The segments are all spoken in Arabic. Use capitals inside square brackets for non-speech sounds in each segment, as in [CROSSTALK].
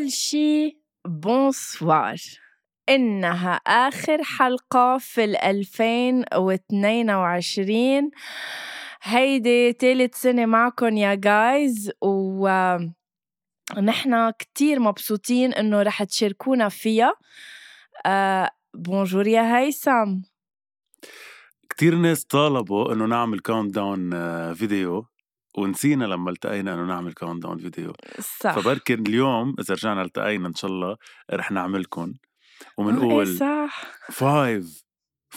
أول شي Bonsoir إنها آخر حلقة في ال 2022 هيدي تالت سنة معكم يا guys و نحن كتير مبسوطين إنه رح تشاركونا فيها. آه Bonjour يا هيثم. كتير ناس طالبوا إنه نعمل countdown video ونسينا لما التقينا إنه نعمل countdown video صح فبركي اليوم إذا رجعنا التقينا إن شاء الله رح نعملكم إيه ومنقول صح 5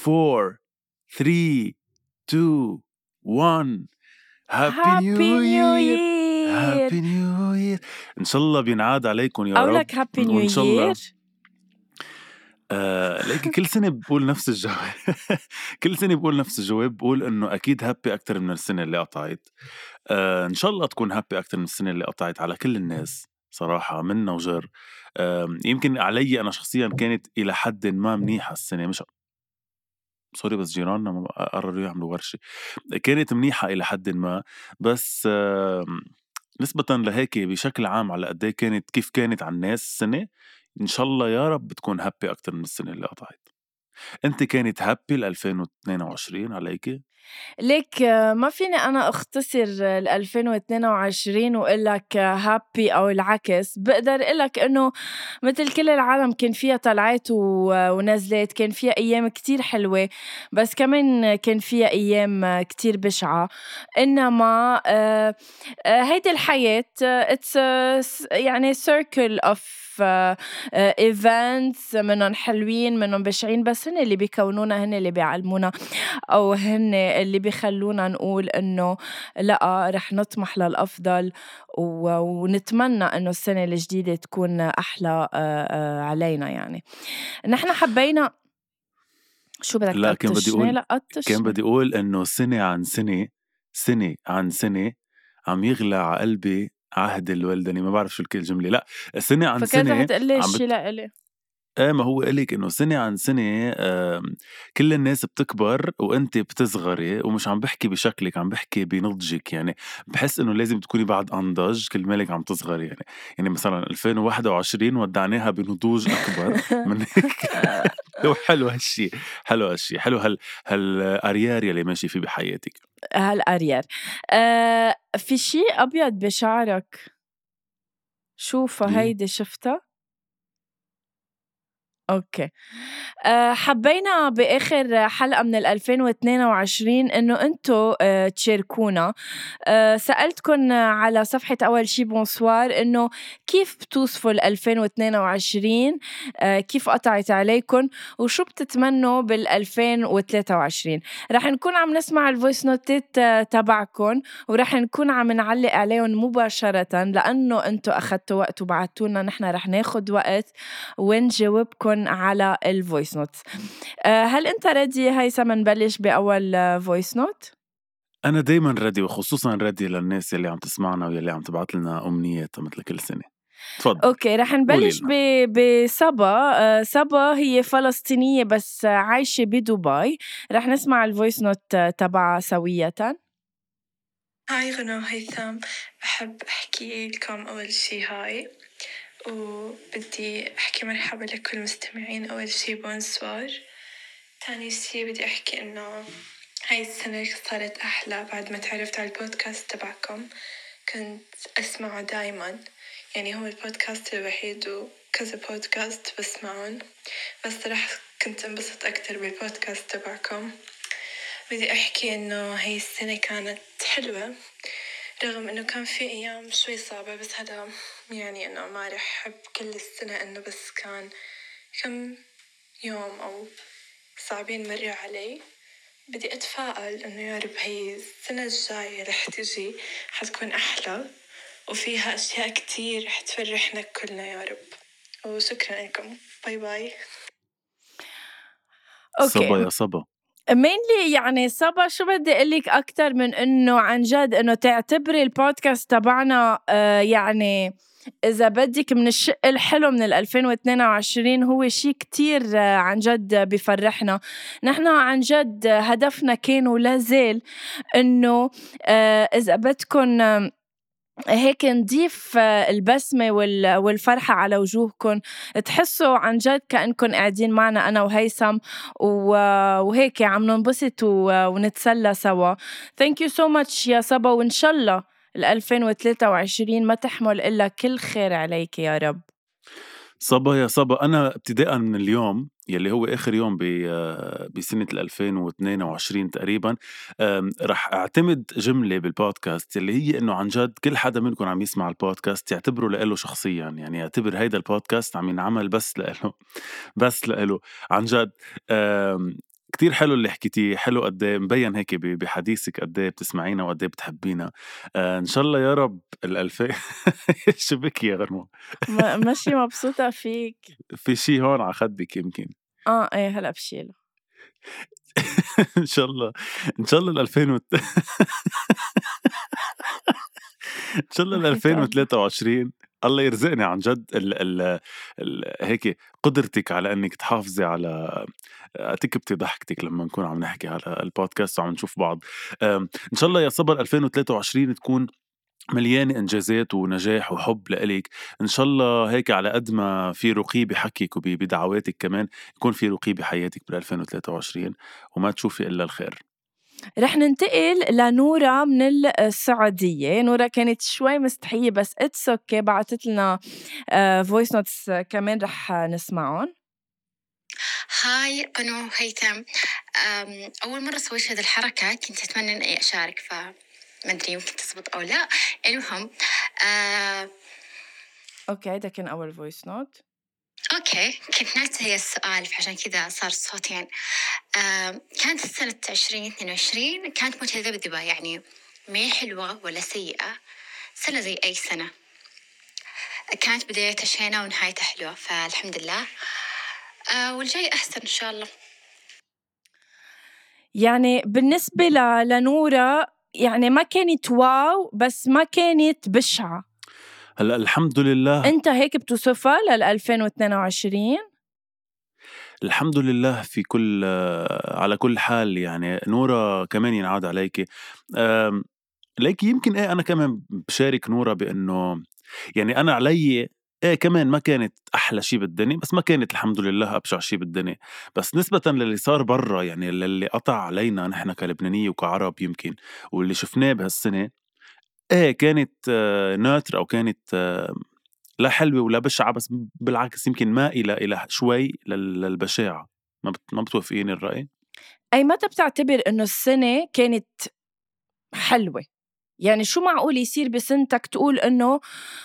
4 3 2 1 happy new year happy new year إن شاء الله بينعاد عليكم يا رب. لك happy new year آه ليكي كل سنة بقول نفس الجواب. [LAUGHS] كل سنة بقول نفس الجواب بقول إنه أكيد happy أكتر من السنة اللي قطعت. آه إن شاء الله تكون happy أكتر من السنة اللي قطعت على كل الناس صراحة منا وجر. آه يمكن علي أنا شخصيا كانت إلى حد ما منيحة السنة مش sorry بس جيراننا قرروا يعملوا ورشة. كانت منيحة إلى حد ما بس آه نسبة لهيك بشكل عام على قد إيه كانت كيف كانت على الناس السنة إن شاء الله يا رب تكون هابي أكتر من السنة اللي قطعت. أنت كانت هابي ل 2022 عليكي؟ ليك ما فيني أنا أختصر ال 2022 وأقول لك هابي أو العكس بقدر أقول لك إنه مثل كل العالم كان فيها طلعات ونزلات كان فيها أيام كتير حلوة بس كمان كان فيها أيام كتير بشعة إنما آه، آه، هيدي الحياة it's يعني circle of events منهم حلوين منهم بشعين بس هن اللي بيكونونا هن اللي بيعلمونا أو هن اللي بيخلونا نقول إنه لأ رح نطمح للأفضل ونتمنى إنه السنة الجديدة تكون أحلى آه، آه، علينا يعني. نحن حبينا شو بدك لا، كان بدي لا قطش كان بدي أقول إنه سنة عن سنة سنة عن سنة عم يغلى على قلبي عهد الولدني ما بعرف شو الجملة لا سنة عن فكرت رح تقول لي عم شي بت- لإلي إيه ما هو قالك إنه سنة عن سنة آم، كل الناس بتكبر وانت بتصغري ومش عم بحكي بشكلك عم بحكي بنضجك يعني. بحس إنه لازم تكوني بعد أنضج كل مالك عم تصغري يعني. يعني مثلا 2021 ودعناها بنضوج أكبر [LAUGHS] من هيك. [LAUGHS] حلو هالشي حلو هالشي حلو هال هالأريار يلي ماشي فيه بحياتك. هالارير آه في شي أبيض بشعرك؟ شوفها ليه؟ هيدي شفتها؟ OK. أه حبينا بآخر حلقة من ال 2022 إنه أنتم أه تشاركونا. أه سالتكم على صفحة أول شي Bonsoir إنه كيف بتوصفوا ال 2022 أه كيف قطعت عليكم وشو بتتمنوا بال 2023 رح نكون عم نسمع ال voice note ات آه، تبعكم ورح نكون عم نعلق عليهم مباشرة لأنه أنتم اخذتوا وقت وبعتوا لنا نحن رح ناخد وقت ونجاوبكم على ال voice note هل أنت ready هيثم نبلش بأول voice note أنا دايما ready وخصوصا ready للناس يلي عم تسمعنا ويلي عم تبعت لنا أمنيات مثل كل سنة. تفضل. OK رح نبلش بصبا آه، صبا هي فلسطينية بس عايشة بدبي. رح نسمع ال voice note تبعها سوية. Hi غنو هيثم. بحب أحكي لكم أول شي Hi. وبدي أحكي مرحبا لكل المستمعين أول شي Bonsoir. تاني شي بدي أحكي إنه هاي السنة صارت أحلى بعد ما تعرفت على البودكاست تبعكم. كنت أسمعه دايما. يعني هو البودكاست الوحيد وكذا بودكاست بسمعهم. بس صراحة كنت انبسط أكتر بالبودكاست تبعكم. بدي أحكي إنه هاي السنة كانت حلوة. رغم إنه كان في أيام شوي صعبة بس هذا يعني إنه ما رح أحب كل السنة إنه بس كان كم يوم أو صعبين مروا علي. بدي أتفائل إنه يا رب هي السنة الجاية رح تجي حتكون أحلى وفيها أشياء كتير رح تفرحنا كلنا يا رب. وشكرا لكم. Bye bye. صبا OK. يا صبا. Mainly يعني صبا شو بدي أقول لك أكثر من إنه عن جد إنه تعتبري البودكاست تبعنا آه يعني إذا بدك من الشق الحلو من ال 2022 هو شيء كتير آه، عن جد بفرحنا. نحن عن جد هدفنا كان ولا زال إنه آه، إذا بدكم هيك نضيف آه، البسمة وال- والفرحة على وجوهكم تحسوا عن جد كأنكم قاعدين معنا أنا وهيثم وهيك عم ننبسط ونتسلى سوا. Thank you so much يا صبا وإن شاء الله ال 2023 ما تحمل إلا كل خير عليك يا رب. صبا يا صبا أنا ابتداء من اليوم يلي هو آخر يوم ب- بسنة ال 2022 تقريبا رح أعتمد جملة بالبودكاست يلي هي إنه عن جد كل حدا منكم عم يسمع البودكاست يعتبره لإله شخصيا يعني يعتبر هيدا البودكاست عم ينعمل بس لإله بس لإله. عن جد كتير حلو اللي حكيتيه حلو قد إيه مبين هيك بحديثك قد إيه بتسمعينا وقد إيه بتحبينا. آه إن شاء الله يا رب ال 2000 شو بكي يا غرمو. م- ماشي مبسوطة فيك. في شي هون على خدك يمكن. آه إيه هلأ بشيله. [LAUGHS] إن شاء الله إن شاء الله ال 2000 وت... [LAUGHS] إن شاء الله [LAUGHS] ال 2023 الله يرزقني عن جد ال ال ال هيك قدرتك على إنك تحافظي على تكبتي ضحكتك لما نكون عم نحكي على البودكاست وعم نشوف بعض. إن شاء الله يا صبا 2023 تكون مليانة إنجازات ونجاح وحب لإلك. إن شاء الله هيك على قد ما في رقي بحكيك وبدعواتك كمان يكون في رقي بحياتك بال 2023 وما تشوفي إلا الخير. رح ننتقل لنورا من السعودية. نورا كانت شوي مستحية بس it's OK بعتت لنا voice notes كمان رح نسمعهم. Hi أنا هيثم أول مرة سويت هذه الحركة كنت أتمنى إني أشارك فما أدري يمكن تزبط أو لا. المهم آه، OK هيدا كان اول voice note OK كنت ناسية السؤال فعشان كذا صار صوتين آه، كانت سنة عشرين اثنين وعشرين كانت متذبذبة يعني ما هي حلوة ولا سيئة. سنة زي أي سنة. كانت بدايتها شينة ونهايتها حلوة فالحمد لله. آه، والجاي أحسن إن شاء الله. يعني بالنسبة لنورا يعني ما كانت واو بس ما كانت بشعة. هلأ الحمد لله. أنت هيك بتوصفها لل 2022 الحمد لله في كل على كل حال يعني. نورا كمان ينعاد عليك. ليك يمكن إيه أنا كمان بشارك نورا بأنه يعني أنا علي إيه كمان ما كانت أحلى شيء بالدنيا بس ما كانت الحمد لله أبشع شيء بالدنيا. بس نسبة للي صار برا يعني للي قطع علينا نحن كلبنانية وكعرب يمكن واللي شفناه بهالسنة إيه كانت آه، ناتر أو كانت آه، لا حلوة ولا بشعة بس بالعكس يمكن مائلة إلى شوي لل- للبشاعة. ما بت... ما بتوافقيني الرأي؟ أي متى بتعتبر إنه السنة كانت حلوة؟ يعني شو معقول يصير بسنتك تقول إنه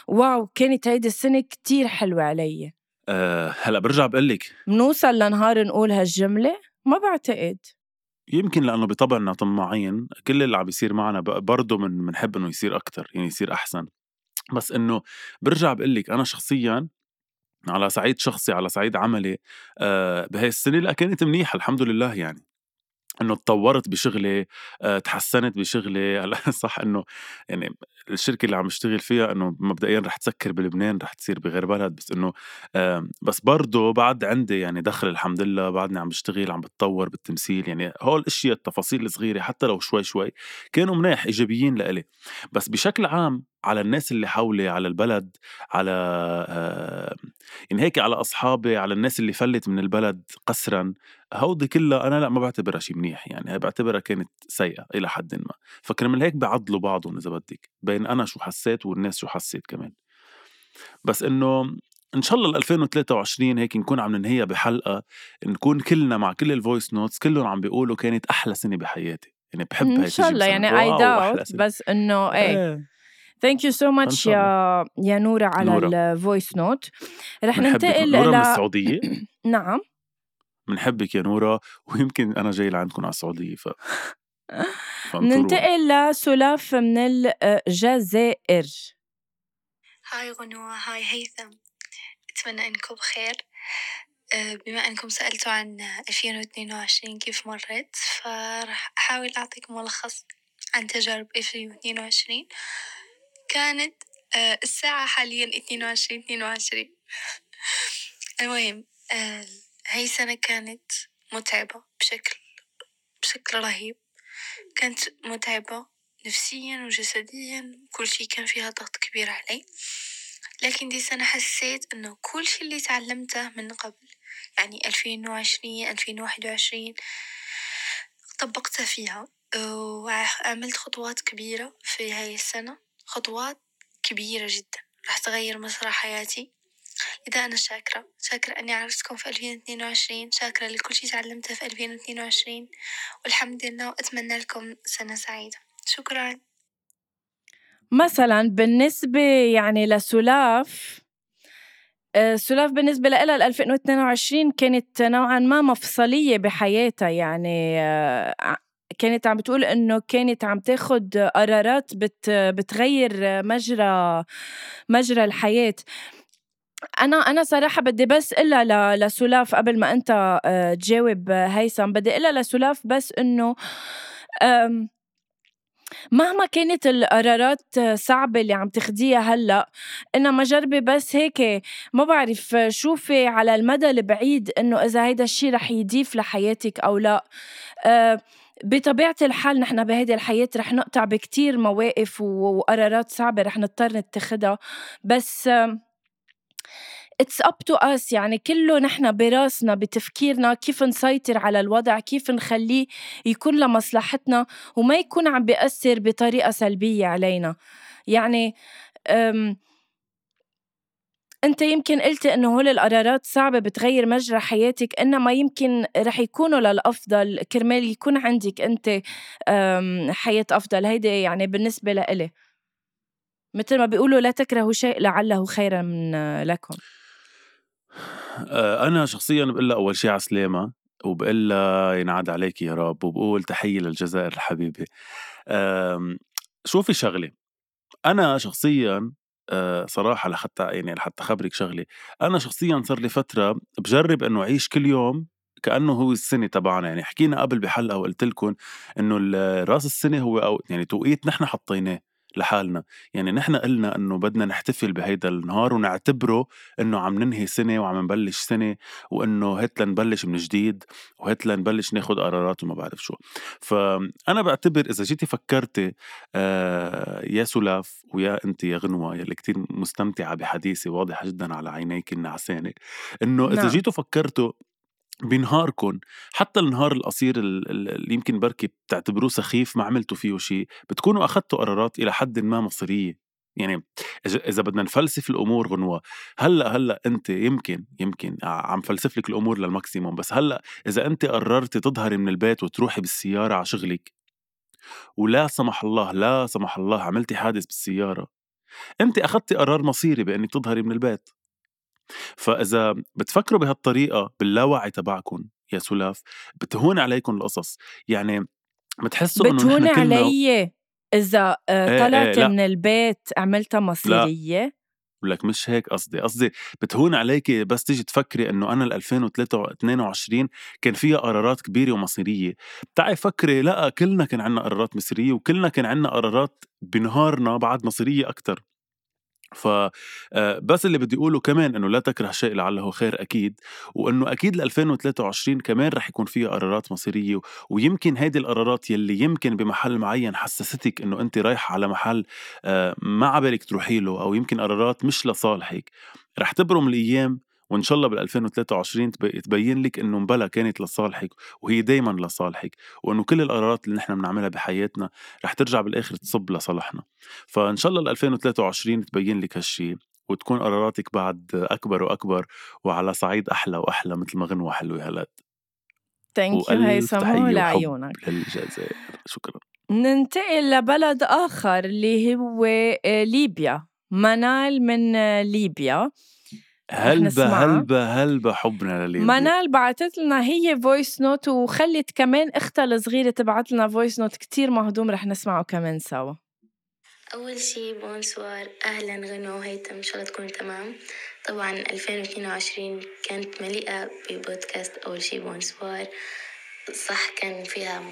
واو كانت هيدي السنة كتير حلوة علي؟ أه هلأ برجع بقول لك منوصل لنهار نقول هالجملة؟ ما بعتقد. يمكن لأنه بطبعنا طماعين كل اللي عم يصير معنا برضه من بنحب إنه يصير أكتر يعني يصير أحسن. بس إنه برجع بقول لك أنا شخصيا على صعيد شخصي على صعيد عملي بهي السنة لا كانت منيحة الحمد لله يعني. إنه تطورت بشغلي أه تحسنت بشغلي [LAUGHS] هلا صح إنه يعني الشركة اللي عم اشتغل فيها إنه مبدئيا رح تسكر بلبنان رح تصير بغير بلد بس إنه بس برضه بعد عندي يعني دخل الحمد لله بعدني عم بشتغل عم بتطور بالتمثيل يعني هول الاشياء التفاصيل الصغيرة حتى لو شوي شوي كانوا منيح إيجابيين لإلي. بس بشكل عام على الناس اللي حولي على البلد على آه هيك على أصحابي على الناس اللي فلت من البلد قسرا هودي كلها أنا لأ ما بعتبرها شيء منيح يعني بعتبرها كانت سيئة إلى حد ما. فكرمال هيك بيعدلوا بعضهم إذا بدك بين أنا شو حسيت والناس شو حسيت كمان. بس إنه إن شاء الله ال 2023 هيك نكون عم ننهيها بحلقة نكون كلنا مع كل ال voice notes كلهم عم بيقولوا كانت أحلى سنة بحياتي. يعني بحب هيك ان شاء الله يعني اي داوت بس إنه إيه. thank you so much يا يا نورة على ال voice note رح ننتقل نورة من السعودية؟ [CLEARS THROAT] نعم. بنحبك يا نورة ويمكن أنا جاي لعندكم على السعودية ف [LAUGHS] ننتقل لسلاف من الجزائر. hi غنوة hi هيثم. أتمنى إنكم بخير. آه، بما إنكم سألتوا عن 2022 كيف مرت فراح أحاول أعطيكم ملخص عن تجارب 2022 كانت آه، الساعة حاليا اثنين وعشرين اثنين وعشرين. [LAUGHS] المهم آه، هاي السنة كانت متعبة بشكل بشكل رهيب. كانت متعبة نفسيا وجسديا كل شي كان فيها ضغط كبير علي. لكن دي سنة حسيت إنه كل شي اللي تعلمته من قبل يعني ألفين وعشرين ألفين وواحد وعشرين طبقته فيها. وعملت خطوات كبيرة في هاي السنة. خطوات كبيرة جدا. راح تغير مسار حياتي. لذا أنا شاكرة. شاكرة أني عرفتكم في ألفين اثنين وعشرين. شاكرة لكل شي تعلمته في ألفين اثنين وعشرين. والحمد لله وأتمنى لكم سنة سعيدة. شكرا. مثلا بالنسبة يعني لسلاف آه، سلاف بالنسبة لها 2022 كانت نوعا ما مفصلية بحياتها يعني آه، كانت عم بتقول إنه كانت عم تاخد قرارات بت بتغير مجرى مجرى الحياة. أنا أنا صراحة بدي بس إلا لسلاف قبل ما أنت آه، تجاوب هيثم. بدي إلا لسلاف بس إنه مهما كانت القرارات صعبة اللي عم تاخديها هلأ انما جربي بس هيك. ما بعرف شوفي على المدى البعيد إنه إذا هيدا الشيء رح يضيف لحياتك أو لأ. أه بطبيعة الحال نحن بهيدي الحياة رح نقطع بكتير مواقف وقرارات صعبة رح نضطر نتخدها بس it's up to us يعني كله نحن براسنا بتفكيرنا كيف نسيطر على الوضع كيف نخليه يكون لمصلحتنا وما يكون عم بيأثر بطريقة سلبية علينا. يعني أنت يمكن قلت إنه هول القرارات صعبة بتغير مجرى حياتك إنما يمكن رح يكونوا للأفضل كرمال يكون عندك أنت حياة أفضل. هيدي يعني بالنسبة لإلي. مثل ما بيقولوا لا تكرهوا شيء لعله خيرا من لكم. آه، أنا شخصيا بقول لها أول شيء على سلامة وبقول لها ينعاد عليك يا رب وبقول تحية للجزائر الحبيبة. شوفي شغلة. أنا شخصيا آه، صراحة لحتى يعني لحتى خبرك شغلة. أنا شخصيا صار لي فترة بجرب إنه أعيش كل يوم كأنه هو السنة تبعنا. يعني حكينا قبل بحلقة وقلت لكم إنه رأس السنة هو أو يعني توقيت نحن حطيناه. لحالنا يعني نحن قلنا إنه بدنا نحتفل بهيدا النهار ونعتبره إنه عم ننهي سنة وعم نبلش سنة وإنه هات لنبلش من جديد وهات لنبلش ناخد قرارات وما بعرف شو فأنا بعتبر إذا جيتي فكرتي آه يا سلاف ويا أنت يا غنوة يلي كتير مستمتعة بحديثي واضحة جدا على عينيك النعسانه إنه إذا نعم. جيتوا فكرتوا بنهاركم حتى النهار القصير اللي يمكن بركي بتعتبروه سخيف ما عملتوا فيه شيء بتكونوا أخذتوا قرارات إلى حد ما مصيرية. يعني إذا بدنا نفلسف الأمور غنوه هلأ هلأ أنت يمكن يمكن عم فلسف لك الأمور للماكسيموم بس هلأ إذا أنت قررتي تظهري من البيت وتروحي بالسيارة على شغلك ولا سمح الله لا سمح الله عملتي حادث بالسيارة أنت اخذتي قرار مصيري بأنك تظهري من البيت. فإذا بتفكروا بهالطريقة باللاوعي تبعكم يا سلاف بتهون عليكم القصص. يعني بتحسوا إنه بتهون علي إذا آه، إيه، طلعت إيه من البيت عملتها مصيرية. لك مش هيك قصدي. قصدي بتهون عليك بس تيجي تفكري إنه أنا ال 2022 كان فيها قرارات كبيرة ومصيرية. بتعي فكري لا كلنا كان عنا قرارات مصيرية وكلنا كان عنا قرارات بنهارنا بعد مصيرية أكثر ف آه، بس اللي بدي أقوله كمان إنه لا تكره شيء لعله خير أكيد وإنه أكيد ل 2023 كمان رح يكون فيها قرارات مصيرية ويمكن هيدي القرارات يلي يمكن بمحل معين حسستك إنه أنت رايحه على محل آه، ما عبالك تروحي له أو يمكن قرارات مش لصالحك. رح تبرم الأيام وإن شاء الله بال 2023 تبين لك إنه مبلا كانت لصالحك وهي دائما لصالحك وإنه كل القرارات اللي نحن بنعملها بحياتنا رح ترجع بالآخر تصب لصالحنا. فإن شاء الله ال 2023 تبين لك هالشيء وتكون قراراتك بعد أكبر وأكبر وعلى صعيد أحلى وأحلى مثل ما غنوة حلوة هلأ thank you هيثم لعيونك. للجزائر. شكرا. ننتقل لبلد آخر اللي هو آه، ليبيا. منال من آه، ليبيا. هلبا هلبا هلبا حبنا لليبيا منال بعثت لنا هي voice note وخلت كمان أختها الصغيرة تبعت لنا voice note كتير مهضوم رح نسمعه كمان سوا. أول شي bonsoir أهلا غنوة وهيثم إن شاء الله تكونوا تمام. طبعا 2022 كانت مليئة ببودكاست أول شي bonsoir صح كان فيها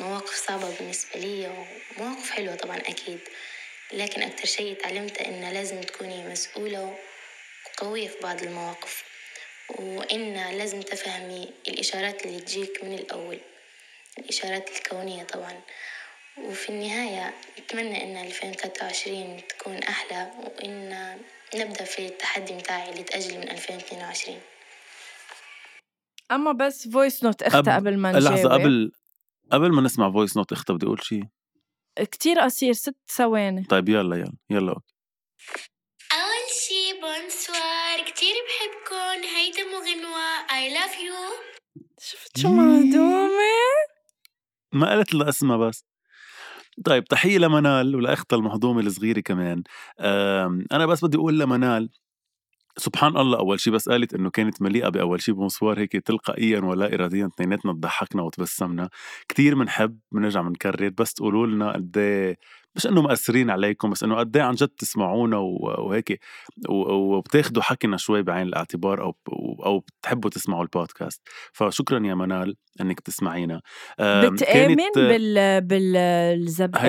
مواقف صعبة بالنسبة لي ومواقف حلوة طبعا أكيد. لكن أكتر شي تعلمته إنه لازم تكوني مسؤولة قوية في بعض المواقف وإن لازم تفهمي الإشارات اللي تجيك من الأول الإشارات الكونية طبعا. وفي النهاية نتمنى إن 2023 تكون أحلى وإن نبدأ في التحدي متاعي اللي تأجل من 2022 أما بس voice note اختها قبل ما نجاوب لحظة قبل قبل ما نسمع voice note اختها بدي أقول شيء كتير قصير ست ثواني. طيب يلا يلا يلا okay. bonsoir كتير بحبكن هيدا وغنوة I love you. شفت شو مهضومة؟ ما قالت لها اسمها بس. طيب تحية لمنال ولأختها المهضومة الصغيرة كمان. أنا بس بدي أقول لمنال سبحان الله أول شيء بس قالت إنه كانت مليئة بأول شيء بمصوار هيك تلقائيا ولا اراديا اثنيناتنا تضحكنا وتبسمنا. كثير بنحب بنرجع بنكرر بس تقولوا لنا قد إيه مش إنه مأثرين عليكم بس إنه قد إيه عن جد تسمعونا وهيك وبتاخذوا حكينا شوي بعين الاعتبار أو أو بتحبوا تسمعوا البودكاست. فشكرا يا منال إنك تسمعينا بتآمن بال بال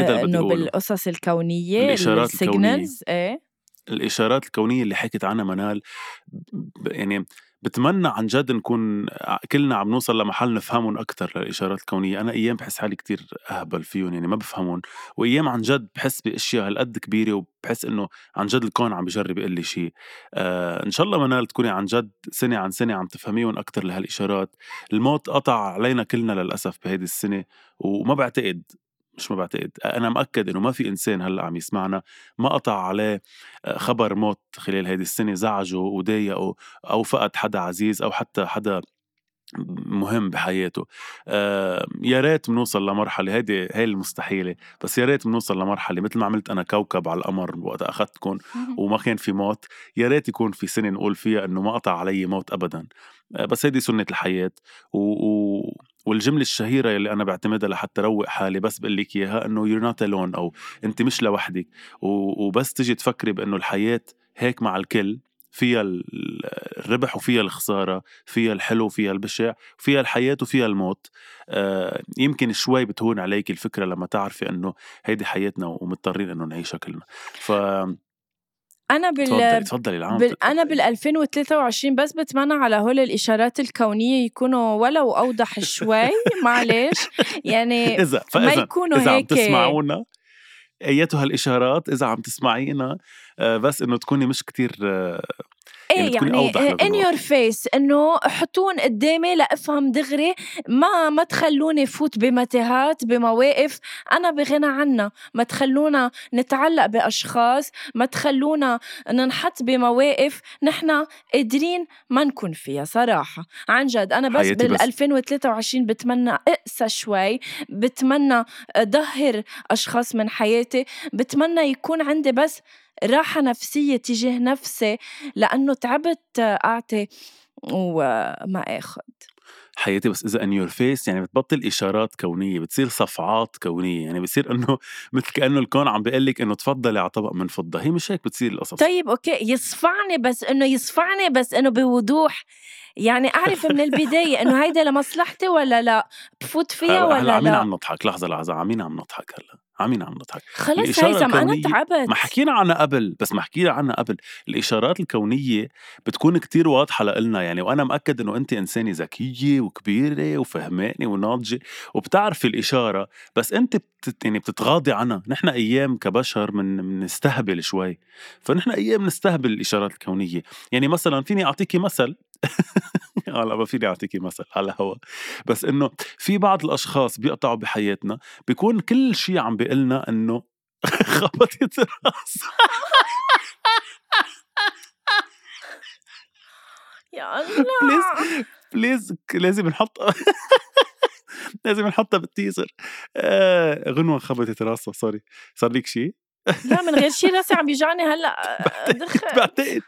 إنه بالقصص الكونية الإشارات الكونية. إيه؟ الإشارات الكونية اللي حكت عنها منال يعني بتمنى عن جد نكون كلنا عم نوصل لمحل نفهمهم أكثر للإشارات الكونية. أنا أيام بحس حالي كتير أهبل فيهم يعني ما بفهمهم. وأيام عن جد بحس بأشياء هالقد كبيرة وبحس إنه عن جد الكون عم بجرب يقول لي شيء آه إن شاء الله منال تكوني عن جد سنة عن سنة عم تفهميهم أكثر لهالإشارات. الموت قطع علينا كلنا للأسف بهيدي السنة وما بعتقد مش ما بعتقد أنا مأكد إنه ما في إنسان هلأ عم يسمعنا ما قطع عليه آه، خبر موت خلال هذه السنة زعجه وضايقه أو فقد حدا عزيز أو حتى حدا مهم بحياته. آه يا ريت بنوصل لمرحلة هيدي هي المستحيلة بس يا ريت بنوصل لمرحلة مثل ما عملت أنا كوكب على القمر وقت أخذتكم وما كان في موت يا ريت يكون في سنة نقول فيها إنه ما قطع علي موت أبدا. آه بس هيدي سنة الحياة. و... و... والجملة الشهيرة اللي أنا بعتمدها لحتى روق حالي بس بقول لك إياها إنه you're not alone أو أنت مش لوحدك. وبس تجي تفكري بإنه الحياة هيك مع الكل فيها الربح وفيها الخسارة فيها الحلو وفيها البشع فيها الحياة وفيها الموت. آه يمكن شوي بتهون عليك الفكرة لما تعرفي أنه هيدي حياتنا ومضطرين أنه نعيشها كلنا ف أنا بال تفضلي العام بال... أنا بال 2023 بس بتمنى على هول الإشارات الكونية يكونوا ولو أوضح شوي [LAUGHS] معلش. يعني فإذا ما يكونوا إذا هيك. عم تسمعونا. أيتها الإشارات إذا عم تسمعينا آه، بس إنه تكوني مش كتير آه، إيه يعني, ان your face إنه حطون قدامي لأفهم دغري ما ما تخلوني فوت بمتاهات بمواقف أنا بغنى عنها. ما تخلونا نتعلق بأشخاص ما تخلونا ننحط بمواقف نحن قادرين ما نكون فيها صراحة. عن جد أنا بس بال 2023 بتمنى أقسى شوي بتمنى ظهر أشخاص من حياتي بتمنى يكون عندي بس راحة نفسية تجاه نفسي لأنه تعبت أعطي وما آخذ حياتي بس اذا in your face يعني بتبطل إشارات كونية بتصير صفعات كونية يعني بصير إنه [LAUGHS] مثل كأنه الكون عم بيقول لك إنه تفضلي على طبق من فضة. هي مش هيك بتصير القصص. طيب okay. يصفعني بس إنه يصفعني بس إنه بوضوح. يعني أعرف من البداية إنه هيدا لمصلحتي ولا لا؟ بفوت فيها ولا لا؟ عمين عم نضحك. لحظة لحظة عمين عم نضحك هلا. عمين عم نضحك خلص هيثم أنا تعبت. ما حكينا عنها قبل بس ما حكينا عنها قبل. الإشارات الكونية بتكون كتير واضحة لإلنا يعني وأنا مأكد إنه أنت إنسانة ذكية وكبيرة وفهمانة وناضجة وبتعرفي الإشارة بس أنت بتت يعني بتتغاضي عنها. نحن أيام كبشر من بنستهبل شوي. فنحن أيام نستهبل الإشارات الكونية. يعني مثلا فيني أعطيكي مثل؟ [LAUGHS] هلا ما فيني اعطيكي مثل على هوا بس إنه في بعض الأشخاص بيقطعوا بحياتنا بيكون كل شيء عم بيقلنا إنه [LAUGHS] خبطت راس [LAUGHS] يا الله! please please لازم نحط [LAUGHS] لازم نحطها بال teaser. آه غنوة خبطت رأسها sorry صار لك شيء لا من غير شي راسي عم بيجعني هلأ. [LAUGHS] دخل. بعتقد.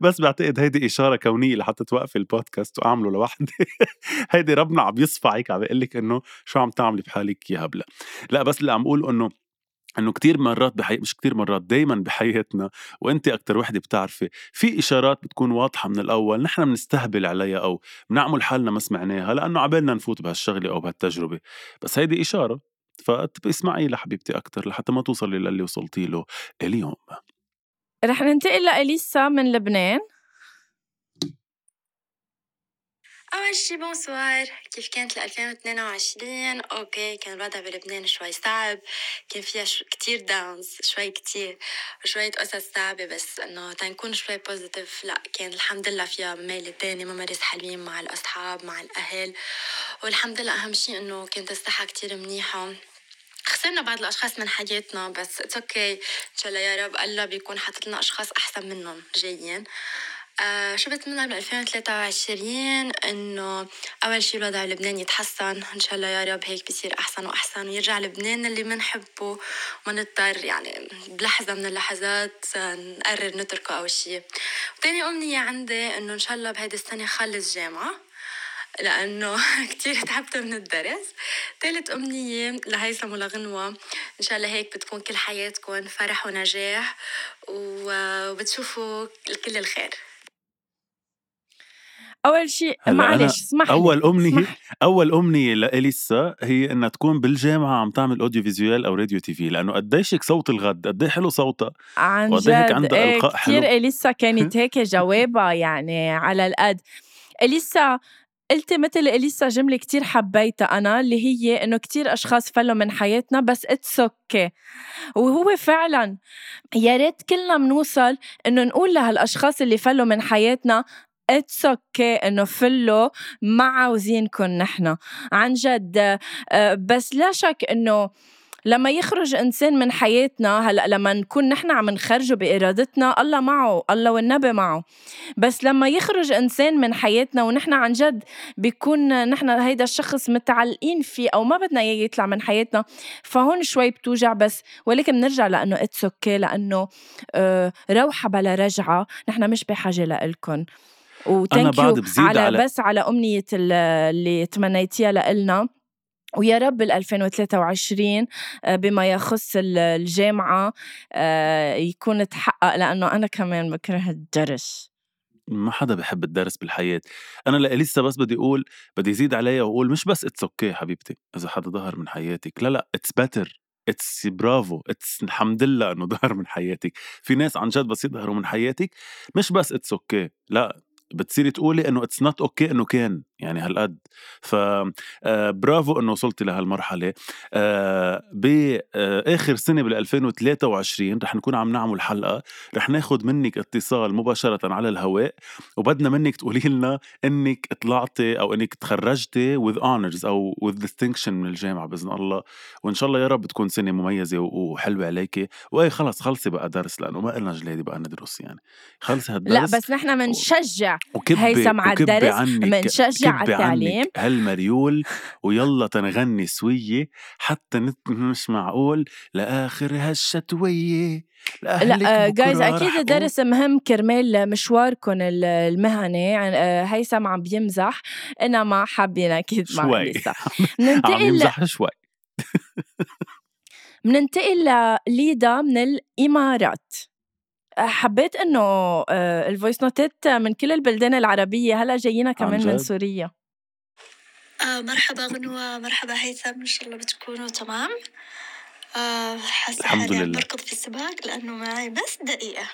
بس بعتقد هيدي إشارة كونية لحتى توقفي البودكاست وأعمله لوحدي. [LAUGHS] هيدي ربنا عم يصفعك عم بيقول لك إنه شو عم تعملي بحالك يا هبله لا بس اللي عم أقول إنه إنه كتير مرات بحي... مش كتير مرات دايما بحياتنا وانت أكتر وحدة بتعرفي في إشارات بتكون واضحة من الأول نحن بنستهبل عليها أو بنعمل حالنا ما سمعناها لأنه عبالنا نفوت بهالشغلة أو بهالتجربة. بس هيدي إشارة. فاسمعي لحبيبتي أكتر لحتى ما توصلي للي وصلتي له اليوم. رح ننتقل لإليسا من لبنان. أول شي bonsoir كيف كانت ل 2022 okay كان الوضع بلبنان شوي صعب. كان فيها شو كتير downs شوي كتير وشوية قصص صعبة بس إنه تنكون شوي positive لا كان الحمد لله فيها ميل تاني memories حلوين مع الأصحاب مع الأهل. والحمد لله أهم شي إنه كانت الصحة كتير منيحة. خسرنا بعض الأشخاص من حياتنا بس it's okay إن شاء الله يا رب الله بيكون حاطط لنا أشخاص أحسن منهم جايين. آه شو بتمنى ب 2023 إنه أول شيء الوضع بلبنان يتحسن. إن شاء الله يا رب هيك بيصير أحسن وأحسن. ويرجع لبنان اللي بنحبه وما نضطر يعني بلحظة من اللحظات نقرر نتركه أو شيء وتاني أمنية عندي إنه إن شاء الله بهيدي السنة خلص جامعة. لأنه [LAUGHS] كتير تعبت من الدرس. ثالث أمنية لهيثم ولغنوة. إن شاء الله هيك بتكون كل حياتكم فرح ونجاح و- وبتشوفوا كل الخير. أول شيء معلش اسمح لي. أول امنيه أول أمنية لإليسا هي إنها تكون بالجامعة عم تعمل audio visual أو راديو TV لأنه قديش هيك صوت الغد قد حلو صوتها. عن وقد إيه هيك جد عندها إيه إلقاء كثير حلو. إليسا كانت [LAUGHS] هيك جوابها يعني على القد. إليسا قلتي مثل إليسا جملة كتير حبيتها أنا اللي هي إنه كتير أشخاص فلوا من حياتنا بس it's okay وهو فعلا يا ريت كلنا بنوصل إنه نقول لهالأشخاص اللي فلوا من حياتنا it's okay إنه فلوا ما عاوزينكم نحن. عن جد آه، بس لا شك إنه لما يخرج إنسان من حياتنا هلأ لما نكون نحن عم نخرجه بإرادتنا الله معه الله والنبي معه. بس لما يخرج إنسان من حياتنا ونحن عن جد بيكون نحن هيدا الشخص متعلقين فيه أو ما بدنا إياه يطلع من حياتنا فهون شوي بتوجع. بس ولكن بنرجع لأنه it's okay لأنه آه، روحة بلا رجعة. نحن مش بحاجة لإلكم و thank بعد you بزيد على, على- بس على أمنية ال- اللي تمنيتيها لإلنا. ويا رب بال 2023 آه، بما يخص ال- الجامعة آه، يكون تحقق لأنه أنا كمان بكره الدرس. ما حدا بحب الدرس بالحياة. أنا لإليسا بس بدي أقول بدي زيد عليها وأقول مش بس it's okay حبيبتي إذا حدا ظهر من حياتك. لا لا it's better it's برافو it's الحمد لله إنه [LAUGHS] ظهر من حياتك. في ناس عن جد بس يظهروا من حياتك مش بس it's okay لا بتصيري تقولي إنه it's not okay إنه كان. يعني هالقد. ف آه، برافو إنه وصلتي لهالمرحلة. آه، باخر سنة بال 2023 رح نكون عم نعمل حلقة. رح ناخد منك اتصال مباشرة على الهواء وبدنا منك تقولي لنا إنك طلعتي أو إنك تخرجتي with honors أو with distinction من الجامعة بإذن الله. وإن شاء الله يا رب تكون سنة مميزة وحلوة عليكي وأي خلص خلصي بقى درس لأنه ما قلنا جلادي بقى ندرس يعني. خلصي هالدرس لا بس نحن بنشجع هيثم على الدرس، عنك كبي التعليم. عنك هالمريول [LAUGHS] ويلا تنغني سوية حتى نت مش معقول لآخر هالشتوية لا جايز رح أكيد. الدرس مهم كرمال مشواركم ال- المهني آه، هيثم عم بيمزح. انما حابين أكيد مع شوي. [LAUGHS] عم يمزح شوي. [LAUGHS] بننتقل لليدا من الإمارات. آه، حبيت إنه آه، ال voice note ات من كل البلدان العربية هلأ جايينا كمان من؟ سوريا آه مرحبا غنوة مرحبا هيثم إن شاء الله بتكونوا تمام آه حاسة حالي. بركض في السباق لأنه معي بس دقيقة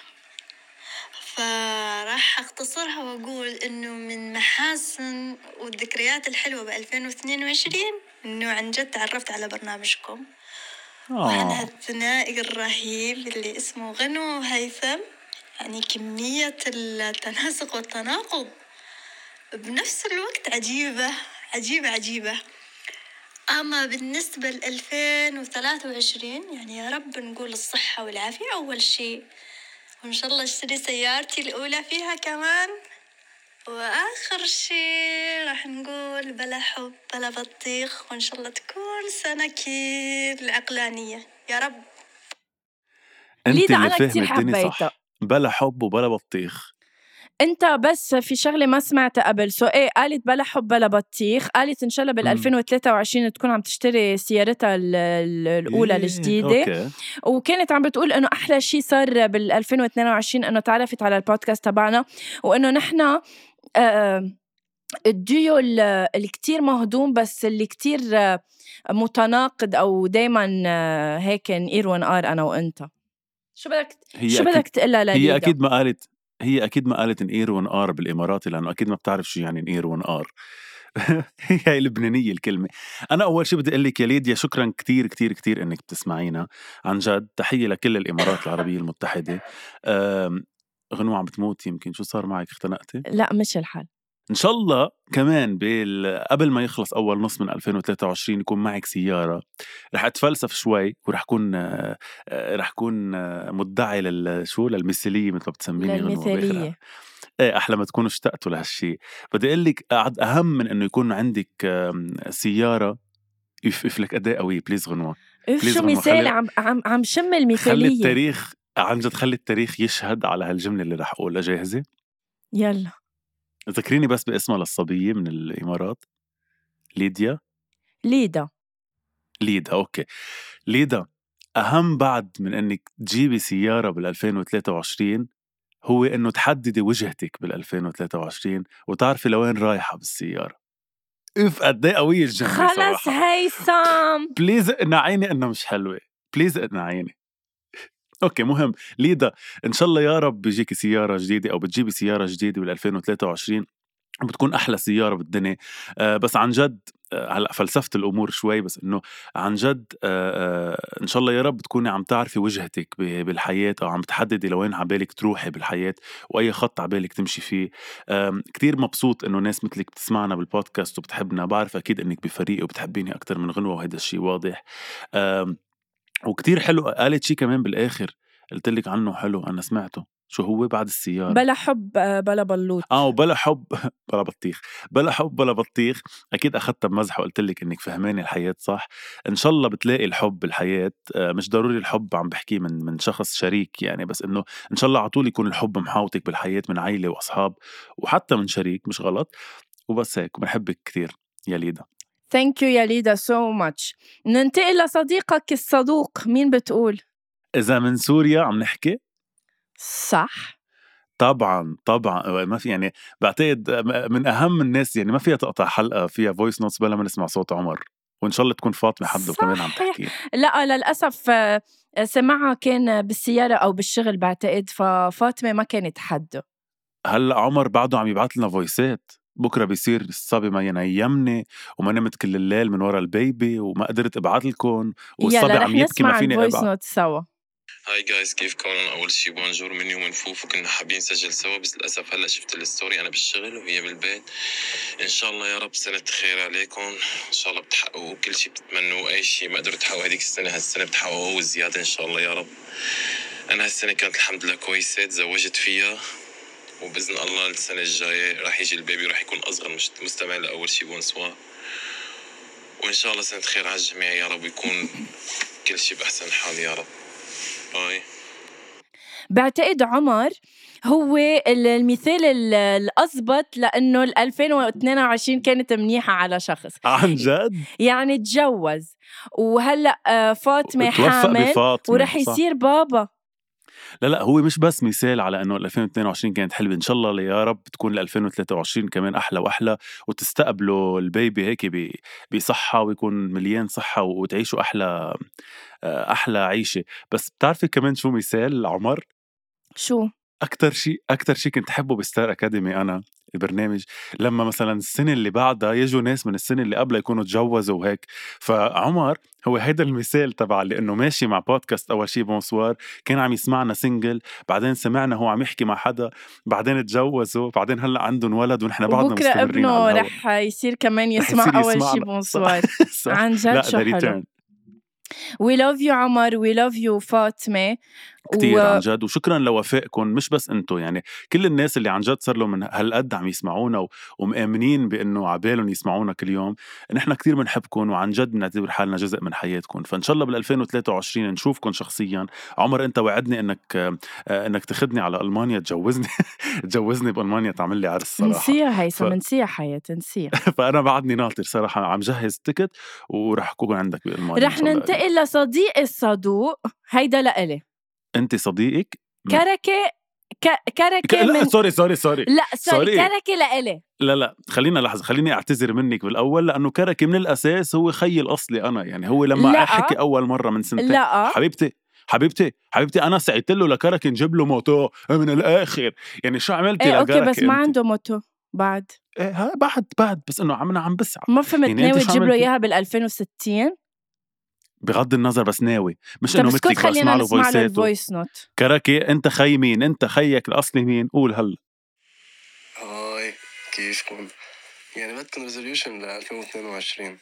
فراح أختصرها وأقول إنه من محاسن والذكريات الحلوة ب 2022 إنه عن جد تعرفت على برنامجكم وعن آه. الثنائي الرهيب اللي اسمه غنو وهيثم يعني كمية التناسق والتناقض بنفس الوقت عجيبة عجيبة عجيبة. أما بالنسبة ل 2023 يعني يا رب نقول الصحة والعافية أول شيء. وإن شاء الله أشتري سيارتي الأولى فيها كمان. وآخر شيء راح نقول بلا حب بلا بطيخ وإن شاء الله تكون سنة كيل عقلانية. يا رب. أنت اللي كتير الدنيا صح. بلا حب وبلا بطيخ. أنت بس في شغلة ما سمعتها قبل. so إيه قالت بلا حب بلا بطيخ. قالت إن شاء الله بال مم. 2023 تكون عم تشتري سيارتها ال- ال- الأولى إيه، الجديدة. okay. وكانت عم بتقول إنه أحلى شيء صار بال 2022 إنه تعرفت على البودكاست تبعنا وإنه نحن آه، الديو ال- اللي كتير مهضوم بس اللي كتير متناقض أو دايما هيك نقير ونقار أنا وأنت. شو بدك شو بدك تقلها لليدا هي أكيد ما قالت هي أكيد ما قالت نقير ونقار بالاماراتي لأنه أكيد ما بتعرف شو يعني نقير ونقار. [LAUGHS] هي لبنانية الكلمة. أنا أول شيء بدي أقول لك يا ليديا شكرا كتير كتير كتير إنك بتسمعينا. عن جد تحية لكل الإمارات العربية المتحدة. غنوة عم بتموت يمكن شو صار معك؟ اختنقتي؟ لا مش الحال. إن شاء الله كمان بال... قبل ما يخلص أول نص من 2023 يكون معك سيارة. رح أتفلسف شوي ورح أكون آه، رح أكون آه، مدعي لل شو؟ للمثالية مثل ما بتسميني للمثالية. إيه أحلى ما تكونوا اشتقتوا لهالشيء بدي أقول لك أهم من إنه يكون عندك سيارة اف لك قد إيه قوية. please غنوة. اف شو خلي- عم عم عم شم خلي المثاليه التاريخ عن جد خلي التاريخ يشهد على هالجملة اللي رح أقولها. جاهزة؟ يلا. ذكريني بس باسمها للصبيه من الإمارات ليديا؟ ليدا. ليدا okay. ليدا أهم بعد من إنك تجيبي سيارة بال 2023 هو إنه تحددي وجهتك بال 2023 وتعرفي لوين رايحة بالسيارة. اف قد إيه قوية الجمله خلص هيثم please اقنعيني إنه مش حلوة. please اقنعيني. okay مهم. ليدا إن شاء الله يا رب بيجيكي سيارة جديدة أو بتجيبي سيارة جديدة بال 2023 بتكون أحلى سيارة بالدنيا. آه بس عن جد آه، هلأ فلسفت الأمور شوي بس إنه عن جد آه إن شاء الله يا رب تكوني عم تعرفي وجهتك بالحياة أو عم تحددي لوين عبالك تروحي بالحياة وأي خط عبالك تمشي فيه. آم، كتير مبسوط إنه ناس مثلك بتسمعنا بالبودكاست وبتحبنا. بعرف أكيد إنك بفريقي وبتحبيني أكثر من غنوة وهيدا الشيء واضح. وكتير حلو قالت شيء كمان بالآخر قلت لك عنه حلو أنا سمعته. شو هو بعد السيارة؟ بلا حب آه، بلا بلوط. آه وبلا حب [LAUGHS] بلا بطيخ. بلا حب بلا بطيخ. أكيد اخذتها بمزح وقلت لك إنك فهماني الحياة صح. إن شاء الله بتلاقي الحب بالحياة. آه، مش ضروري الحب عم بحكيه من من شخص شريك يعني بس إنه إن شاء الله على طول يكون الحب محاوطك بالحياة من عائله وأصحاب وحتى من شريك مش غلط. وبس هيك بنحبك كثير يا ليدا. thank you يا ليدا so much ننتقل لصديقك الصدوق. مين بتقول؟ إذا من سوريا عم نحكي؟ صح. طبعا طبعا. ما في يعني بعتقد من أهم الناس يعني ما فيها تقطع حلقة فيها voice notes بلا ما نسمع صوت عمر. وإن شاء الله تكون فاطمة حده كمان عم. تحكي. لا للأسف آه، سمعها كان بالسيارة أو بالشغل بعتقد ففاطمة ما كانت حده. هلأ عمر بعده عم يبعث لنا voice ات بكرة بيصير الصبي ما ينيمني وما نمت كل الليل من ورا ال baby وما قدرت ابعث لكم والصبي عم يبكي ما فيني note سوا. hi guys كيفكم أول شي bonjour مني ومن فوف وكنا حابين نسجل سوا بس للأسف هلا شفت ال story أنا بالشغل وهي بالبيت. إن شاء الله يا رب سنة خير عليكم. إن شاء الله بتحققوا كل شي بتتمنوه أي شي ما قدروا تحققوا هذيك السنة هالسنة بتحققوه وزيادة إن شاء الله يا رب. أنا هالسنة كانت الحمد لله كويسة تزوجت فيها. وبإذن الله السنة الجاية راح يجي ال baby راح يكون أصغر مش مستمع لأول شي bonsoir وإن شاء الله سنة خير على الجميع. يا رب ويكون كل شي بأحسن حال يا رب. باي. بعتقد عمر هو ال- المثال ال- الأزبط لأنه ال 2022 كانت منيحة على شخص. عن جد؟ يعني تجوز. وهلأ آه، توفق حامل بفاطمة ورح صح. يصير بابا. لا لا هو مش بس مثال على إنه 2022 كانت حلوة. إن شاء الله يا رب تكون ال 2023 كمان أحلى وأحلى وتستقبلوا ال baby هيك بصحة ويكون مليان صحة وتعيشوا أحلى آه، أحلى عيشة. بس بتعرفي كمان شو مثال عمر؟ شو؟ أكثر شيء أكثر شيء كنت احبه ب Star Academy أنا. البرنامج لما مثلا السنة اللي بعدها يجوا ناس من السنة اللي قبلها يكونوا تجوزوا وهيك فعمر هو هيدا المثال تبع اللي انه ماشي مع بودكاست أول شيء bonsoir كان عم يسمعنا single بعدين سمعنا هو عم يحكي مع حدا بعدين تجوزوا بعدين هلأ عندهم ولد ونحن بعدنا مستمرين ابنه. رح يصير كمان [LAUGHS] يسمع يصير أول يسمعنا. شي [LAUGHS] bonsoir. عن جد شو حلو we love you عمر we love you فاطمة كتير و- عن جد وشكرا لوفائكم مش بس أنتم يعني كل الناس اللي عن جد صار لهم من هالقد عم يسمعونا و- ومآمنين بإنه عبالهم يسمعونا كل يوم نحن كتير بنحبكم وعن جد بنعتبر حالنا جزء من حياتكم. فإن شاء الله بال 2023 نشوفكم شخصيا. عمر أنت وعدني إنك آه، إنك تاخذني على ألمانيا تجوزني [LAUGHS] تجوزني بألمانيا تعمل لي عرس صراحة. نسيها هيثم ف- نسيها حياة نسيها. [LAUGHS] فأنا بعدني ناطر صراحة عم جهز ticket وراح أكون عندك بألمانيا رح. ننتقل لصديقي الصدوق هيدا لإلي. أنت صديقك؟ كركة ك... كركة لا من sorry sorry sorry. لا sorry sorry. لإلي. لا لا خلينا لحظة خليني أعتذر منك بالأول لأنه كركي من الأساس هو خيي الأصلي أنا يعني هو لما لا. حكي أول مرة من سنتين. لا. حبيبتي حبيبتي حبيبتي أنا سعيت له لكركي نجيب له موتو من الآخر. يعني شو عملتي إيه أوكي بس ما؟ عنده موتو بعد. ها بعد بعد بس إنه عم عم بسعى. ما فهمت. يعني ناوي تجيب له؟ إياها بال 2060 بغض النظر بس ناوي. مش اسكت مثلك بسمع له نسمع له فويساته الفويس نوت كركي أنت خي مين؟ أنت خيك الأصلي مين؟ قول هلا. هاي كيفكم؟ يعني بدكم ريزوليوشن ل 2022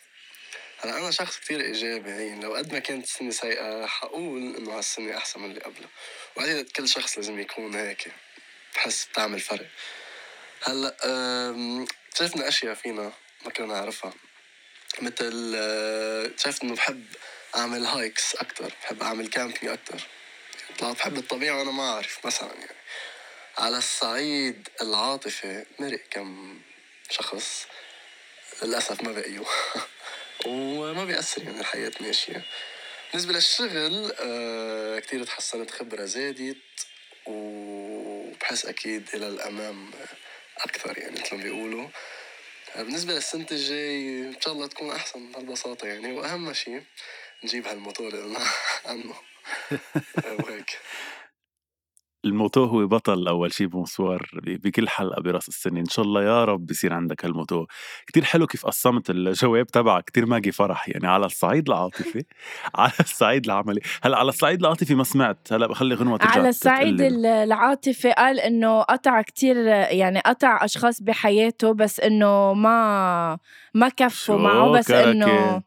هلا أنا شخص كتير إيجابي يعني لو قد ما كانت السنة سيئة حقول إنه هالسنة أحسن من اللي قبله. وبعدين كل شخص لازم يكون هيك بحس بتعمل فرق. هلا اكتشفنا أشياء فينا ما كنا نعرفها. مثل أه، اكتشفت إنه بحب أعمل hikes أكتر بحب أعمل camping أكتر. طلعت بحب الطبيعة وأنا ما أعرف مثلا يعني. على الصعيد العاطفي مرق كم شخص للأسف ما بقيوا. [LAUGHS] وما بيأثر يعني الحياة ماشية. بالنسبة للشغل آه كتير تحسنت خبرة زادت وبحس أكيد إلى الأمام أكثر يعني مثل ما بيقولوا. آه، بالنسبة للسنة الجاي إن شاء الله تكون أحسن بهالبساطة يعني. وأهم شيء نجيب هالموتور اللي قلنا عنه [LAUGHS] وهيك ال motto هو بطل أول شيء بونسوار ب- بكل حلقة براس السنة. إن شاء الله يا رب بصير عندك هال motto. كتير حلو كيف قسمت الجواب تبعك. كتير ماجي فرح يعني. على الصعيد العاطفي. [LAUGHS] على الصعيد العملي. هلأ على الصعيد العاطفي ما سمعت. هلأ بخلي غنوة ترجع على الصعيد العاطفي قال إنه قطع كتير يعني قطع أشخاص بحياته بس إنه ما ما كفوا معه. بس؟ إنه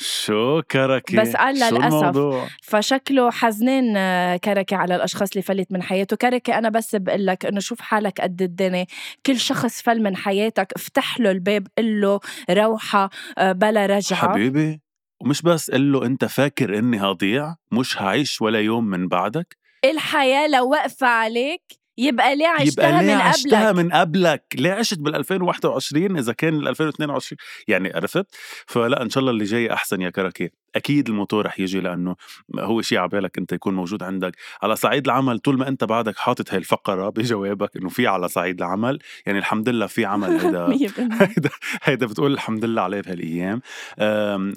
شو كركي؟ بس قال. الموضوع؟ فشكله حزنان آه، كركي على الأشخاص اللي فلت من حياته. كركي أنا بس بقول لك إنه شوف حالك قد الدنيا. كل شخص فل من حياتك افتح له الباب قل له روحة آه، بلا رجعة. حبيبي ومش بس قل له أنت فاكر إني هضيع؟ مش هعيش ولا يوم من بعدك؟ الحياة لو واقفة عليك يبقى ليه عشتها يبقى ليه من عشتها قبلك. من قبلك. ليه عشت بال 2021 إذا كان ال 2022 يعني عرفت؟ فلا إن شاء الله اللي جاي أحسن يا كركي أكيد الموتور رح يجي لأنه هو شيء عبالك أنت يكون موجود عندك. على صعيد العمل طول ما أنت بعدك حاطط هاي الفقرة بجوابك إنه في على صعيد العمل يعني الحمد لله في عمل هيدا [LAUGHS] 100% [LAUGHS] هيدا هيدا بتقول الحمد لله عليه بهالايام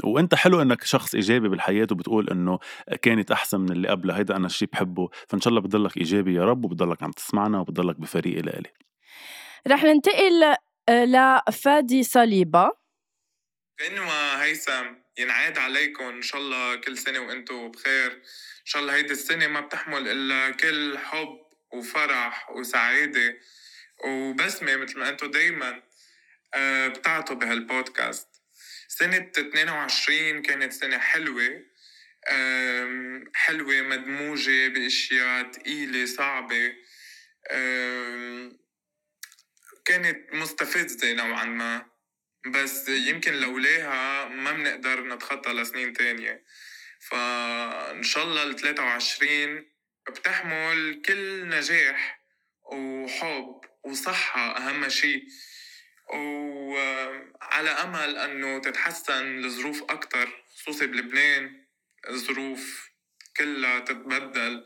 وأنت حلو إنك شخص إيجابي بالحياة وبتقول إنه كانت أحسن من اللي قبلها هيدا أنا الشيء بحبه. فإن شاء الله بتضلك إيجابي يا رب وبتضلك عم تسمعنا وبتضلك بفريق لإلي رح ننتقل آه، لفادي صليبة. غنوة هيثم ينعاد عليكم إن شاء الله كل سنة وأنتم بخير. إن شاء الله هيدي السنة ما بتحمل إلا كل حب وفرح وسعادة. وبسمة مثل ما أنتم دايما آه، بتعطوا بهالبودكاست. سنة 22 كانت سنة حلوة. حلوة مدموجة بأشياء تقيلة صعبة. كانت مستفزة نوعا ما. بس يمكن لولاها ما بنقدر نتخطى لسنين تانية. فإن شاء الله ال 23 بتحمل كل نجاح وحب وصحة أهم شي وعلى أمل أنه تتحسن الظروف أكتر خصوصي بلبنان الظروف كلها تتبدل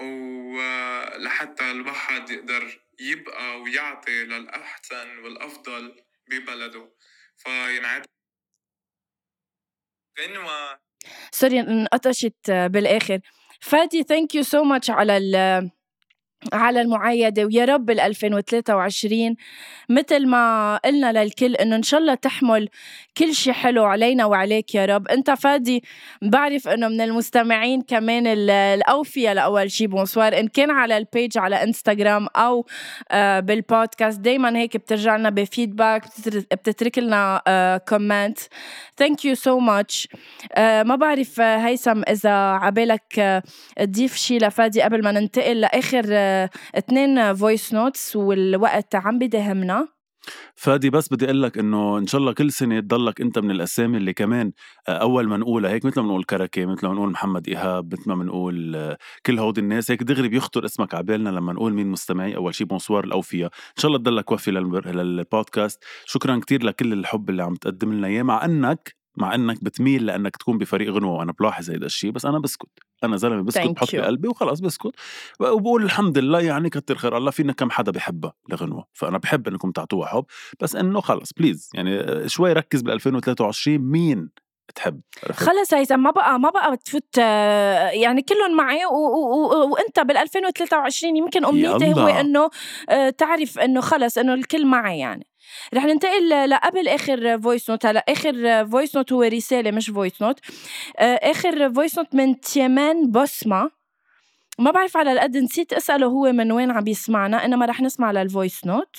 ولحتى الواحد يقدر يبقى ويعطي للأحسن والأفضل ببلده. فينعاد غنوة سوري انقطشت بالآخر. فادي thank you so much على ال على المعايدة ويا رب ال 2023 مثل ما قلنا للكل إنه إن شاء الله تحمل كل شيء حلو علينا وعليك يا رب. أنت فادي بعرف إنه من المستمعين كمان الأوفياء لأول شيء بونسوار إن كان على ال page على انستغرام أو آه، بالبودكاست دائما هيك بترجع لنا ب feedback بتترك لنا comment thank you so much ما بعرف هيثم إذا عبالك آه، تضيف شيء لفادي قبل ما ننتقل لآخر آه، اثنين voice notes والوقت عم بدهمنا. فادي بس بدي أقول لك إنه إن شاء الله كل سنة تضلك أنت من الأسامي اللي كمان آه، أول ما نقولها هيك مثل ما بنقول كركه مثل ما بنقول محمد إيهاب مثل ما بنقول آه، كل هودي الناس هيك دغري بيخطر اسمك على بالنا لما نقول مين مستمعي أول شيء بونسوار الأوفياء. إن شاء الله تضلك وفي للبودكاست. شكرا كتير لكل الحب اللي عم تقدم لنا إياه مع إنك مع إنك بتميل لإنك تكون بفريق غنوة وأنا بلاحظ هيدا الشيء بس أنا بسكت. أنا زلمة بسكت بحط بقلبي وخلاص بسكت. وبقول الحمد لله يعني كتر خير الله فينا كم حدا بحبها لغنوة. فأنا بحب إنكم تعطوها حب بس إنه خلص please يعني شوي ركز بال 2023 مين تحب خلص هيثم ما بقى ما بقى تفوت يعني كلهم معي و... و... وأنت بال 2023 يمكن أمنيتي هو إنه آه، تعرف إنه خلص إنه الكل معي يعني. رح ننتقل لقبل آخر voice note هلأ آخر voice note هو رسالة مش voice note آه، آخر voice note من تيمان بوسما ما بعرف على القد نسيت أسأله هو من وين عم يسمعنا إنما رح نسمع لل voice note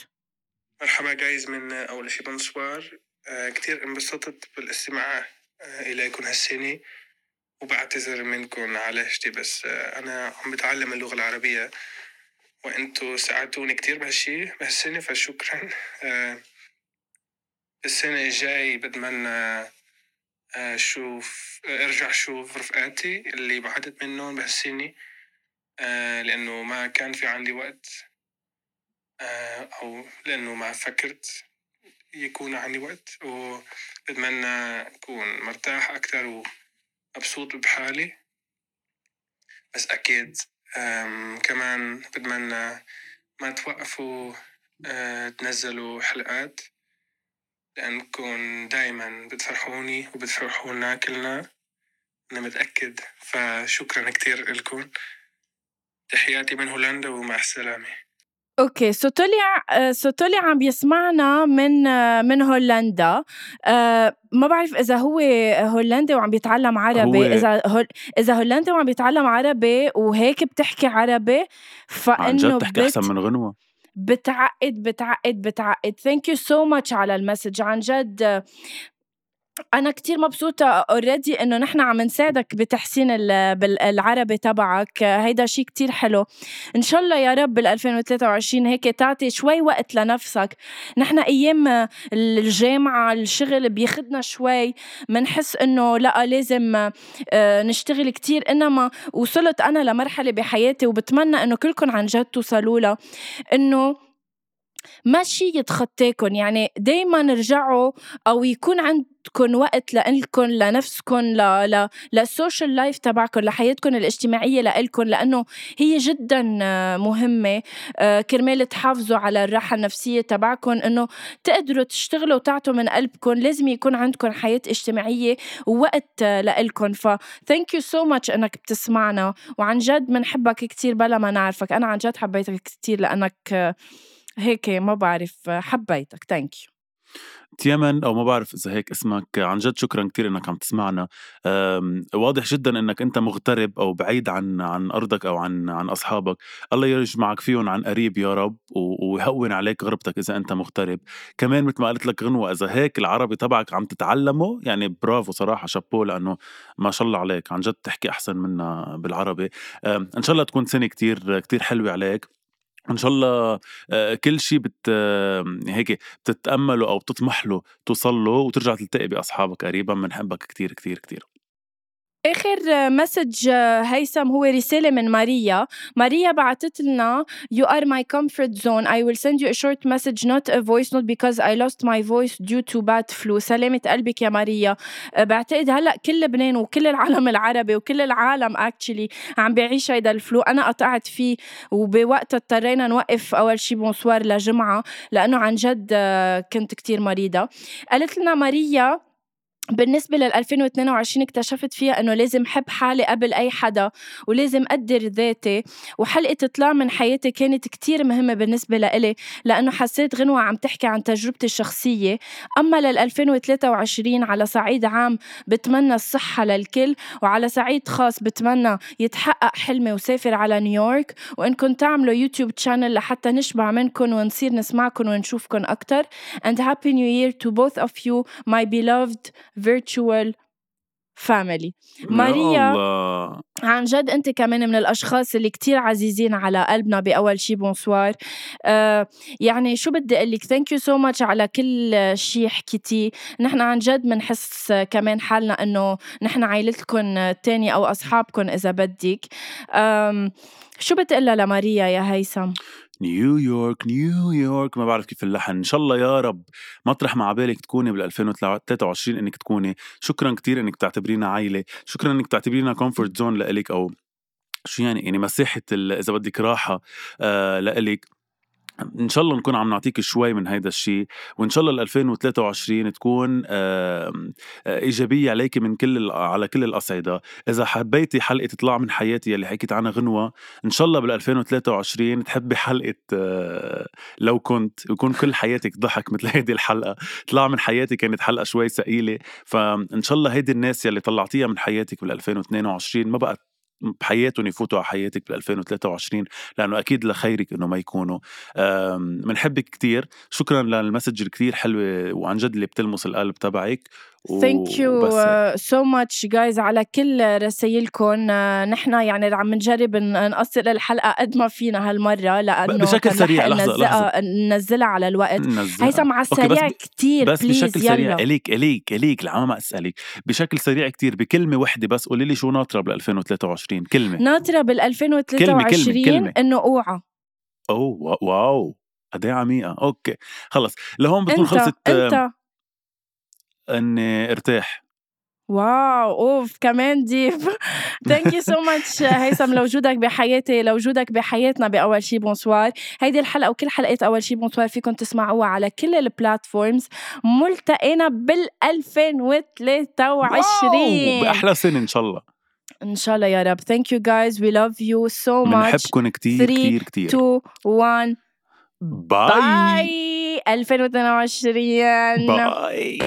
مرحبا جايز من أول شي بونسوار آه كتير انبسطت بالاستماع. اليكم هالسنة وبعتذر منكم على هشتي بس آه أنا عم بتعلم اللغة العربية وأنتو ساعدتوني كتير بهالشي بهالسنة فشكرا. [LAUGHS] آه، السنة الجاي بتمنى أشوف آه، ارجع أشوف رفقاتي اللي بعدت منهم بهالسنة لأنه ما كان في عندي وقت أو لأنه ما فكرت. يكون عندي وقت وبتمنى أكون مرتاح أكتر ومبسوط بحالي. بس أكيد كمان بتمنى ما توقفوا أه، تنزلوا حلقات لأنكم دايما بتفرحوني وبتفرحونا كلنا أنا متأكد. فشكرا كتير لكم. تحياتي من هولندا ومع السلامة. okay so طلع so طلع عم بيسمعنا من من هولندا. أه ما بعرف إذا هو هولندي وعم بيتعلم عربي هو إذا هول إذا هولندي وعم بيتعلم عربي وهيك بتحكي عربي فانه عن جد بتحكي أحسن من غنوة. بتعقد بتعقد بتعقد. thank you so much على ال message. عن جد أنا كتير مبسوطة اوريدي إنه نحن عم نساعدك بتحسين العربي تبعك. هيدا شيء كتير حلو. إن شاء الله يا رب بال 2023 هيك تعطي شوي وقت لنفسك. نحن أيام الجامعة الشغل بياخدنا شوي. منحس إنه لا لازم آه، نشتغل كتير. إنما وصلت أنا لمرحلة بحياتي وبتمنى إنه كلكم عن جد توصلوا لها. إنه ما شيء يتخطاكم يعني دايما رجعوا أو يكون عندكم وقت لإلكم لنفسكم ل ل لل social life تبعكم لحياتكم الاجتماعية لإلكم لأنه هي جدا مهمة. آه، كرمال تحافظوا على الراحة النفسية تبعكم إنه تقدروا تشتغلوا وتعطوا من قلبكم لازم يكون عندكم حياة اجتماعية ووقت لإلكم ف thank you so much إنك بتسمعنا وعن جد بنحبك كثير بلا ما نعرفك. أنا عن جد حبيتك كثير لأنك هيك ما بعرف حبيتك thank you تيمن أو ما بعرف إذا هيك اسمك. عن جد شكرا كثير إنك عم تسمعنا. واضح جدا إنك أنت مغترب أو بعيد عن عن أرضك أو عن عن أصحابك. الله يجمعك فيهم عن قريب يا رب ويهون عليك غربتك إذا أنت مغترب. كمان مثل ما قلت لك غنوة إذا هيك العربي تبعك عم تتعلمه يعني برافو صراحة شابو لأنه ما شاء الله عليك. عن جد تحكي أحسن منا بالعربي. إن شاء الله تكون سنة كتير كتير حلوة عليك. إن شاء الله كل شيء بت هيك بتتأمله أو بتطمح له توصل له وترجع تلتقي بأصحابك قريبا بنحبك كتير كتير كتير. آخر مسج هيثم هو رسالة من ماريا. ماريا بعثت لنا you are my comfort zone. I will send you a short message not a voice note because I lost my voice due to bad flu. سلامة قلبك يا ماريا. أه، بعتقد هلأ كل لبنان وكل العالم العربي وكل العالم actually عم بيعيش هيدا ال flu. أنا قطعت فيه وبوقت اضطرينا نوقف أول شي بونسوار لجمعة لأنه عن جد أه، كنت كتير مريضة. قالت لنا ماريا بالنسبة لل 2022 اكتشفت فيها إنه لازم حب حالي قبل أي حدا ولازم قدر ذاتي وحلقة طلع من حياتي كانت كتير مهمة بالنسبة لإلي لأنه حسيت غنوة عم تحكي عن تجربتي الشخصية. أما لل 2023 على صعيد عام بتمنى الصحة للكل وعلى صعيد خاص بتمنى يتحقق حلمي وسافر على نيويورك. وإنكم تعملوا YouTube channel لحتى نشبع منكم ونصير نسمعكم ونشوفكم أكتر. And happy new year to both of you my beloved virtual family. ماريا الله. عن جد أنت كمان من الأشخاص اللي كتير عزيزين على قلبنا بأول شي بونسوار آه يعني شو بدي أقول لك؟ thank you so much على كل شي حكيتيه. نحن عن جد بنحس كمان حالنا إنه نحن عائلتكم الثانية أو اصحابكم إذا بدك. شو بتقلها لماريا يا هيثم؟ نيويورك نيويورك ما بعرف كيف اللحن. إن شاء الله يا رب مطرح ما عبالك تكوني بال 2023 إنك تكوني. شكرا كتير إنك تعتبرينا عائلة. شكرا إنك تعتبرينا comfort zone لإلك أو شو يعني؟ يعني مساحه إذا بدك راحة آه لإلك. إن شاء الله نكون عم نعطيك شوي من هيدا الشيء وإن شاء الله ال 2023 تكون آه، إيجابية عليك من كل على كل الاصعده إذا حبيتي حلقة تطلع من حياتي اللي حكيت عنها غنوة إن شاء الله بال 2023 تحبي حلقة آه، لو كنت ويكون كل حياتك ضحك مثل هيدي الحلقة. طلع من حياتي كانت حلقة شوي ثقيلة فإن شاء الله هيدي الناس يلي طلعتيها من حياتك بال 2022 ما بقى بحياتهم يفوتوا على حياتك بال 2023 لأنه أكيد لخيرك إنه ما يكونوا. بنحبك كتير. شكرا لل message الكتير حلوة وعن جد اللي بتلمس القلب تبعك. thank you. so much guys على كل رسايلكم نحن يعني عم نجرب نقصر الحلقة قد ما فينا هالمرة لأنه بشكل سريع، رح لحظة- ننزلها على الوقت. هيثم على السريع كتير بس بشكل سريع. إليك إليك إليك لعما ما أسألك. بشكل سريع كتير بكلمة وحدة بس قولي لي شو ناطرة بال 2023 كلمة. ناطرة بال كلمة- 2023 كلمة. إنه أوعى. أوه wo- wow. قد إيه عميقة. okay خلص. لهون بتكون خلصت أنت. إني ارتاح. wow أوف كمان deep thank you so much هيثم. لوجودك بحياتي لوجودك بحياتنا بأول شي bonsoir هيدي الحلقة وكل حلقات أول شي bonsoir فيكم تسمعوها على كل ال platforms ملتقينا بال 2023 بأحلى سنة إن شاء الله. إن شاء الله يا رب. thank you guys we love you so much بنحبكم كتير كتير كتير. 2 1 bye. bye. 2022 bye.